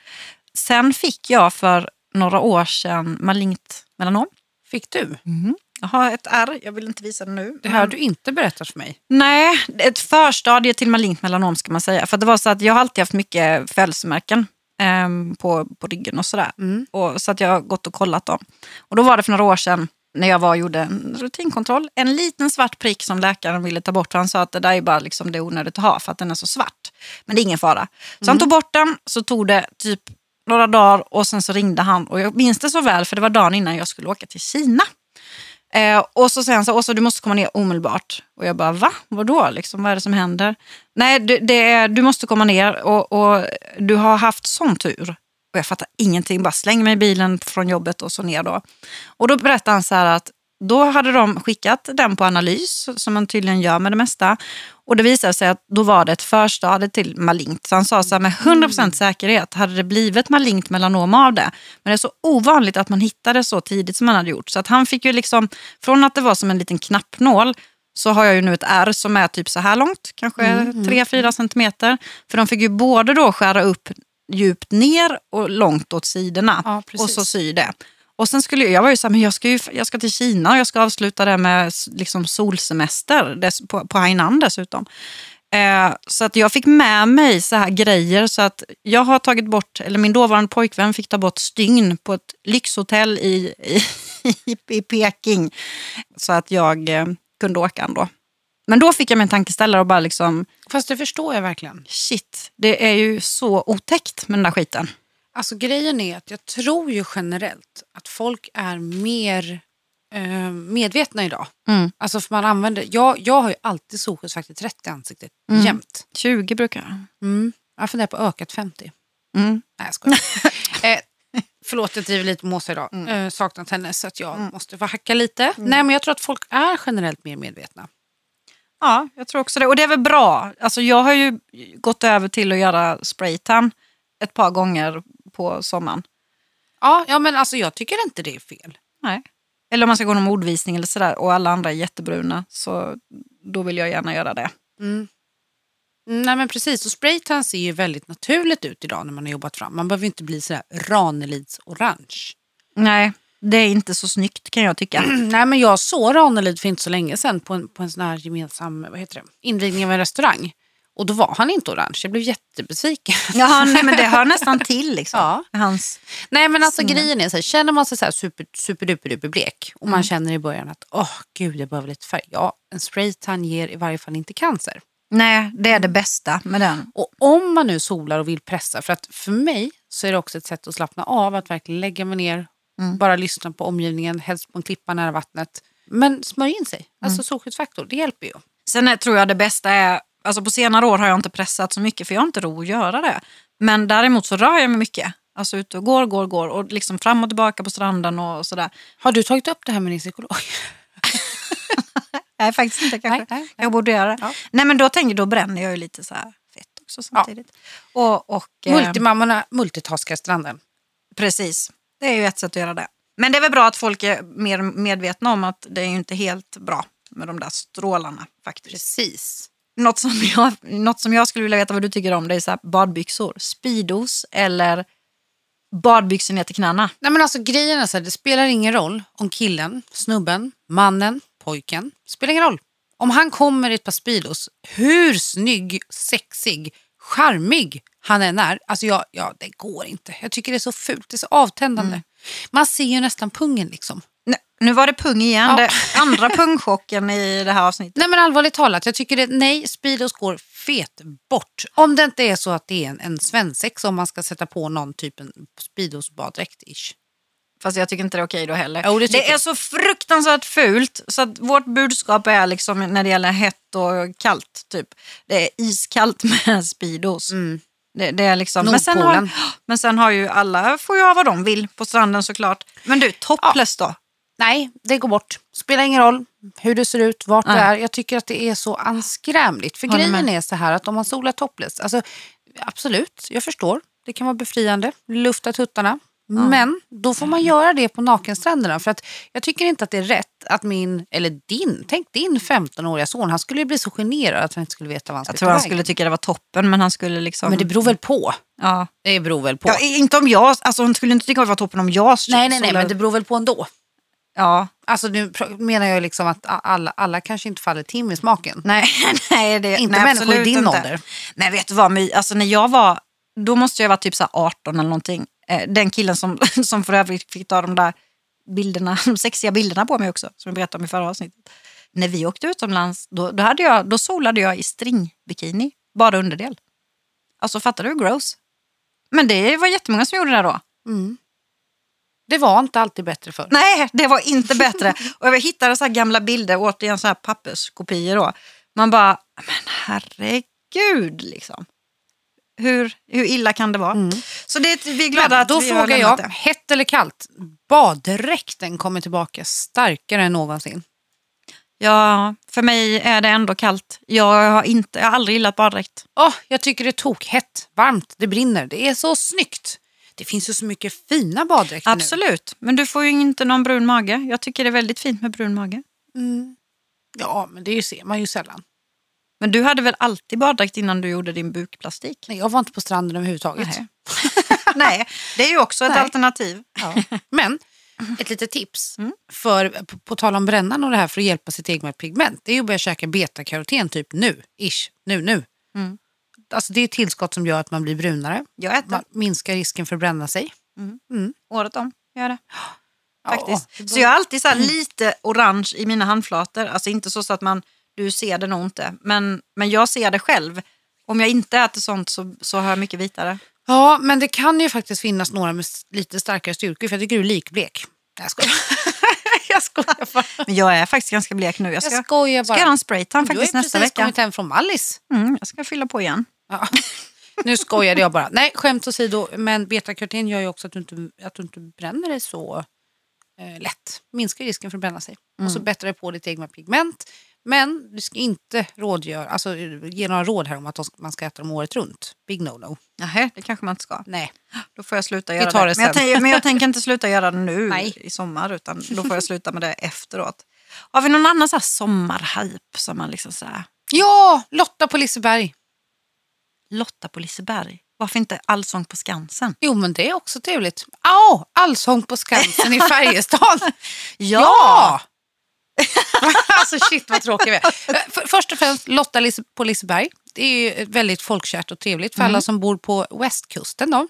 Sen fick jag för några år sedan malignt melanom. Fick du? Jag har ett R, jag vill inte visa det nu. Det här har du inte berättat för mig. Nej, ett förstadie till malignt melanom ska man säga. För det var så att jag har alltid haft mycket födelsemärken ehm, på, på ryggen och sådär. Och, så att jag har gått och kollat dem. Och då var det för några år sedan när jag var och gjorde en rutinkontroll. En liten svart prick som läkaren ville ta bort. För han sa att det där är bara liksom det är onödigt att ha för att den är så svart. Men det är ingen fara. Så han tog bort den, så tog det typ några dagar och sen så ringde han. Och jag minns det så väl för det var dagen innan jag skulle åka till Kina. Eh, och så säger han så Åsa du måste komma ner omedelbart. Och jag bara va? Vadå? Liksom, vad är det som händer? Nej, det, det är, du måste komma ner och, och du har haft sån tur. Och jag fattar ingenting, bara slänger mig i bilen från jobbet och så ner då. Och då berättade han så här att då hade de skickat den på analys, som man tydligen gör med det mesta. Och det visade sig att då var det ett förstadie till malignt. Så han sa så här, med 100% säkerhet hade det blivit malignt melanom av det. Men det är så ovanligt att man hittade så tidigt som man hade gjort. Så att han fick ju liksom, från att det var som en liten knappnål, så har jag ju nu ett R som är typ så här långt, kanske 3-4 centimeter. För de fick ju både då skära upp djupt ner och långt åt sidorna Ja, och så sy det. Och sen skulle jag, jag var ju så här, men jag ska, ju, jag ska till Kina och jag ska avsluta det med liksom solsemester dess, på, på Hainan dessutom. Eh, så att jag fick med mig så här grejer så att jag har tagit bort, eller min dåvarande pojkvän fick ta bort stygn på ett lyxhotell i, i, i Peking. Så att jag eh, kunde åka ändå. Men då fick jag mig en tankeställare och bara liksom, Fast det förstår jag verkligen. shit, det är ju så otäckt med den där skiten. Alltså grejen är att jag tror ju generellt att folk är mer eh, medvetna idag. Mm. Alltså för man använder, jag, jag har ju alltid solskyddsfaktor 30 i ansiktet, Mm. jämt. 20 brukar jag. Mm. Jag funderar på ökat 50. Mm. Nej jag skojar. eh, förlåt jag driver lite med Åsa idag. Mm. Eh, saknat henne så att jag måste få hacka lite. Nej men jag tror att folk är generellt mer medvetna. Ja, jag tror också det. Och det är väl bra. Alltså, jag har ju gått över till att göra spraytan ett par gånger på sommaren. Ja, ja men alltså jag tycker inte det är fel. Nej. Eller om man ska gå någon ordvisning eller sådär och alla andra är jättebruna så då vill jag gärna göra det. Mm, Nej men precis, och spraytan ser ju väldigt naturligt ut idag när man har jobbat fram. Man behöver inte bli sådär Ranelids orange. Nej, det är inte så snyggt kan jag tycka. Nej men jag såg Ranelid för inte så länge sedan på en, på en sån här gemensam vad heter det, invigning av en restaurang. Och då var han inte orange, jag blev jättebesviken. Ja, nej, men det hör nästan till liksom. Ja. Hans... Nej men alltså grejen är så här, känner man sig så här super, superduper duper blek och man känner i början att åh gud jag behöver lite färg. Ja, en spraytan ger i varje fall inte cancer. Nej, det är det bästa med den. Och om man nu solar och vill pressa, för att för mig så är det också ett sätt att slappna av, att verkligen lägga mig ner, bara lyssna på omgivningen, helst på en klippa nära vattnet. Men smörj in sig, alltså solskyddsfaktor, det hjälper ju. Sen är, tror jag det bästa är, alltså på senare år har jag inte pressat så mycket för jag har inte ro att göra det. Men däremot så rör jag mig mycket. Alltså ute och går, går, går och liksom fram och tillbaka på stranden och sådär. Har du tagit upp det här med din psykolog? Nej, faktiskt inte kanske. Nej, nej, nej. Jag borde göra det. Ja. Nej, men då tänker då bränner jag ju lite så här fett också samtidigt. Och, och, eh, Multimammorna multitaskar stranden. precis, det är ju ett sätt att göra det. Men det är väl bra att folk är mer medvetna om att det är ju inte helt bra med de där strålarna faktiskt. Precis. Något som jag, något som jag skulle vilja veta vad du tycker om det är så här badbyxor. Speedos eller badbyxor ner till knäna. Nej, men alltså, grejen är så här, det spelar ingen roll om killen, snubben, mannen, pojken, spelar ingen roll. Om han kommer i ett par Speedos, hur snygg, sexig, charmig han än är, alltså jag, ja, det går inte. Jag tycker det är så fult, det är så avtändande. Man ser ju nästan pungen liksom. Nej, nu var det pung igen. Ja. Det andra pungchocken i det här avsnittet. Nej men allvarligt talat, jag tycker det, nej, Speedos går fet bort. Om det inte är så att det är en, en svensexa om man ska sätta på någon typ en Speedos baddräkt-ish. Fast jag tycker inte det är okej då heller. Jo, det tycker är så fruktansvärt fult så att vårt budskap är liksom när det gäller hett och kallt. Typ. Det är iskallt med Speedos. Det, det är liksom, men, sen har, men sen har ju alla, får ha vad de vill på stranden såklart. Men du, topless då? Nej, det går bort. Spelar ingen roll hur du ser ut, vart du Nej. är. Jag tycker att det är så anskrämligt. För Håller grejen med. är så här att om man solar topless, alltså, absolut, jag förstår. Det kan vara befriande, lufta tuttarna. Men då får man göra det på nakenstränderna. För att jag tycker inte att det är rätt att min, eller din, tänk din 15-åriga son, han skulle ju bli så generad att han inte skulle veta vad han Jag skulle tror ta han skulle tycka det var toppen, men han skulle liksom... Men det beror väl på. Ja. Det beror väl på. Ja, inte om jag, alltså han skulle inte tycka det var toppen om jag nej, nej, nej, solade- men det beror väl på ändå. Ja, Alltså nu menar jag liksom att alla, alla kanske inte faller Tim i smaken. nej, nej. Det, Inte nej, människor i din inte. ålder. Men vet du vad, My, alltså när jag var, då måste jag vara typ så här 18 eller någonting. Eh, Den killen som, som för övrigt fick ta de där bilderna, de sexiga bilderna på mig också, som jag berättade om i förra avsnittet. När vi åkte utomlands, då, då, hade jag, då solade jag i stringbikini, bara underdel. Alltså fattar du hur gross? Men det var jättemånga som gjorde det då. Det var inte alltid bättre för. Nej, det var inte bättre. Och jag hittade så här gamla bilder, återigen så här papperskopior då. Man bara, men herregud liksom. Hur, hur illa kan det vara? Så det, vi är glada Men att då vi har frågar lämnat jag, det. hett eller kallt? Baddräkten kommer tillbaka starkare än någonsin. Ja, för mig är det ändå kallt. Jag har, inte, jag har aldrig gillat baddräkt. Åh, jag tycker det är tokhett, varmt, det brinner. Det är så snyggt. Det finns ju så mycket fina baddräkter nu. Absolut, men du får ju inte någon brun mage. Jag tycker det är väldigt fint med brun mage. Ja, men det ser man ju sällan. Men du hade väl alltid baddräkt innan du gjorde din bukplastik? Nej, jag var inte på stranden överhuvudtaget. Nej. Nej, det är ju också ett Nej. alternativ. Ja. Men ett litet tips, Mm. för, på, på tal om brännan och det här för att hjälpa sitt eget pigment, det är ju att börja käka betakaroten typ nu, ish, nu, nu. Mm. Alltså det är ett tillskott som gör att man blir brunare, Jag äter man minskar risken för att bränna sig. året om. Gör det. Ja, Faktiskt. det Så jag har alltid så lite orange i mina handflator. Alltså inte så, så att man, du ser det nog inte. Men, men jag ser det själv. Om jag inte äter sånt så, så har jag mycket vitare. Ja, men det kan ju faktiskt finnas några med lite starkare styrkor, för jag tycker du är likblek. Jag skojar. jag skojar bara. Men jag är faktiskt ganska blek nu. Jag ska, Jag skojar ska bara. göra en spraytan Du har ju faktiskt nästa precis vecka. kommit hem från Mallis. Mm, jag ska fylla på igen. Ja. Nu skojade jag bara. Nej, skämt åsido. Men betakaroten gör ju också att du inte, att du inte bränner dig så eh, lätt. Minskar risken för att bränna sig. Och Mm. så bättrar det på ditt egna pigment. Men du ska inte rådgöra, alltså, ge några råd här om att man ska äta dem året runt. Big no-no. Nähä, det kanske man inte ska. Nej. Då får jag sluta Vi göra tar det. det Men, jag tänker, men jag tänker inte sluta göra det nu Nej. i sommar. Utan då får jag sluta med det efteråt. Har vi någon annan så här sommarhype som man liksom så här, Ja, Lotta på Liseberg. Lotta på Liseberg. Varför inte Allsång på Skansen? Jo, men det är också trevligt. Ja, Allsång på Skansen i Färjestad. Ja! alltså shit vad tråkig vi är. För, först och främst Lotta på Liseberg. Det är väldigt folkkärt och trevligt för alla som bor på västkusten. Då.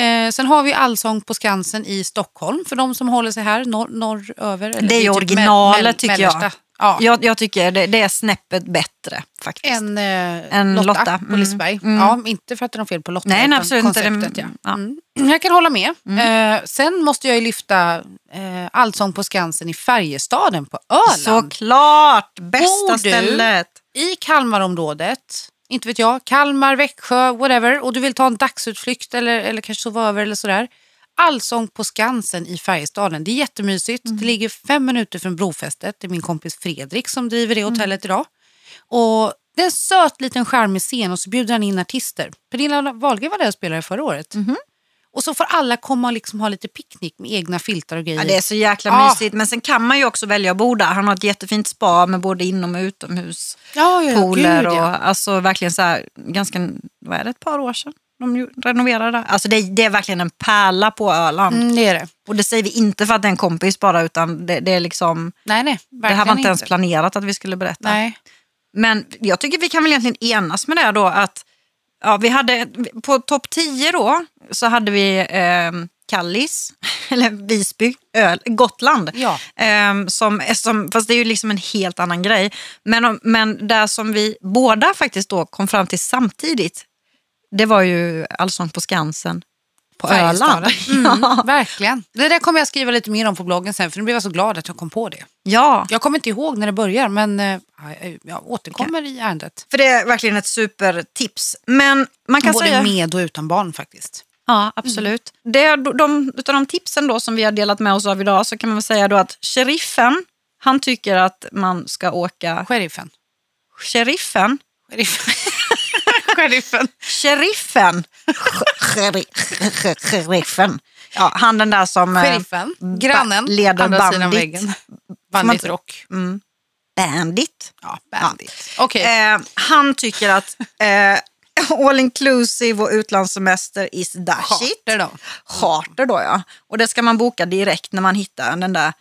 Eh, sen har vi Allsång på Skansen i Stockholm för de som håller sig här norr, norröver. eller Det är ju typ originalet mell- tycker jag. Ja. Jag, jag tycker det, det är snäppet bättre faktiskt. En, eh, En Lotta, Lotta. på Mm. Liseberg. Mm. Ja, inte för att det är något fel på Lotta, Nej, nej, absolut inte. konceptet. Det- Ja. ja. Mm. Jag kan hålla med. Eh, sen måste jag ju lyfta eh, Allsång på Skansen i Färjestaden på Öland. Såklart! Bästa Bor du? stället. i Kalmarområdet, inte vet jag, Kalmar, Växjö, whatever, och du vill ta en dagsutflykt eller, eller kanske sova över eller sådär. Allsång på Skansen i Färjestaden. Det är jättemysigt. Det ligger fem minuter från brofästet. Det är min kompis Fredrik som driver det hotellet idag. Och det är en söt liten charmig scen och så bjuder han in artister. Pernilla Wahlgren var där och spelade förra året. Och så får alla komma och liksom ha lite picknick med egna filtar och grejer. Ja, det är så jäkla Ja. mysigt. Men sen kan man ju också välja att bo där. Han har ett jättefint spa med både inom och utomhus. ja, ja, Pooler gud, och ja. alltså verkligen så här, ganska, vad är det, ett par år sedan de renoverade. Alltså det, det är verkligen en pärla på Öland. Mm, det är det. Och det säger vi inte för att det är en kompis bara utan det, det är liksom, Nej, nej. det här var inte ens planerat att vi skulle berätta. Nej. Men jag tycker vi kan väl egentligen enas med det då att ja, vi hade, på topp 10 då så hade vi eh, Kallis, eller Visby, Öl, Gotland. Ja. Eh, som, som, fast det är ju liksom en helt annan grej. Men, men där som vi båda faktiskt då kom fram till samtidigt, det var ju Allsång på Skansen på Öland. Mm, verkligen. Det där kommer jag skriva lite mer om på bloggen sen för nu blev jag så glad att jag kom på det. Ja, Jag kommer inte ihåg när det börjar men eh, jag återkommer i ärendet. för det är verkligen ett supertips. Men man kan Både säga... med och utan barn faktiskt. Ja, absolut. Det är de, utav de tipsen då som vi har delat med oss av idag så kan man säga då att sheriffen, han tycker att man ska åka... Sheriffen. Sheriffen? Sheriffen. Sheriffen. Sheriffen! Sheri- Sheriffen. Ja, han den där som... eh, Sheriffen, grannen, leder andra sidan bandit. väggen. man Bandit inte- rock. Mm, bandit. Ja, bandit. Okej. Eh, han tycker att eh, all inclusive och utlandssemester is shit. Charter då. Charter då ja. Och det ska man boka direkt när man hittar den där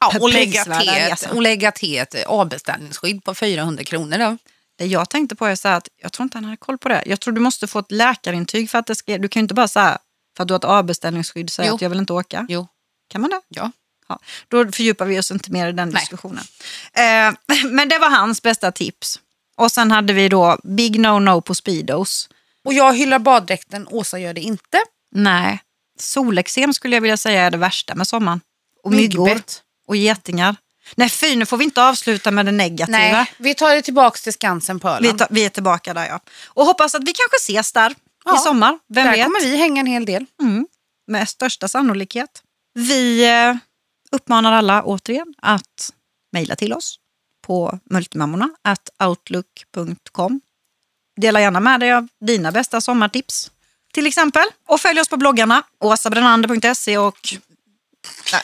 Ja, och lägga till ett avbeställningsskydd på 400 kronor då. Det jag tänkte på är så att jag tror inte han hade koll på det. Jag tror du måste få ett läkarintyg för att det ska, du kan ju inte bara säga för att du har ett avbeställningsskydd säga att jag vill inte åka. Jo, Kan man det? ja. Ja, då fördjupar vi oss inte mer i den Nej. diskussionen. Eh, men det var hans bästa tips. Och sen hade vi då Big No No på Speedos. Och jag hyllar baddräkten, Åsa gör det inte. Nej, solexem skulle jag vilja säga är det värsta med sommaren. Och myggor och getingar. Nej fy, nu får vi inte avsluta med det negativa. Nej, vi tar det tillbaka till Skansen på Vi, Öland. ta, vi är tillbaka där ja. Och hoppas att vi kanske ses där i Ja, sommar. Vem Där vet? kommer vi hänga en hel del. Mm, med största sannolikhet. Vi eh, uppmanar alla återigen att mejla till oss på multimammorna at outlook.com. Dela gärna med dig av dina bästa sommartips till exempel. Och följ oss på bloggarna åsabrenander.se och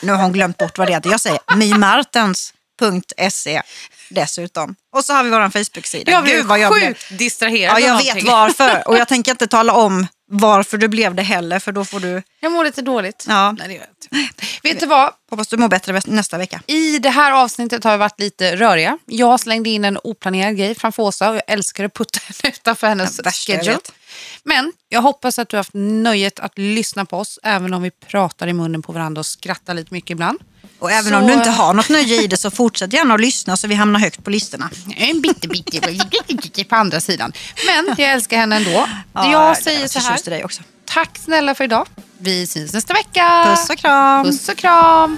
nu har hon glömt bort vad det heter. Jag säger mymartens.se dessutom. Och så har vi vår Facebook-sida. Jag Gud, vad blev- sjukt distraherad Ja, jag vet varför. Och jag tänker inte tala om varför du blev det heller, för då får du... Jag mår lite dåligt. Ja. Nej, det gör jag inte. Vet du vad? Hoppas du mår bättre nästa vecka. I det här avsnittet har vi varit lite röriga. Jag slängde in en oplanerad grej framför Åsa och jag älskar att putta henne utanför hennes schedule. Men jag hoppas att du har haft nöjet att lyssna på oss även om vi pratar i munnen på varandra och skrattar lite mycket ibland. Och även Så- om du inte har något nöje i det så fortsätt gärna att lyssna så vi hamnar högt på listorna. En bitte, bitte på andra sidan. Men jag älskar henne ändå. Ja, jag säger är så här. dig också. Tack snälla för idag. Vi syns nästa vecka. Puss och kram! Puss och kram.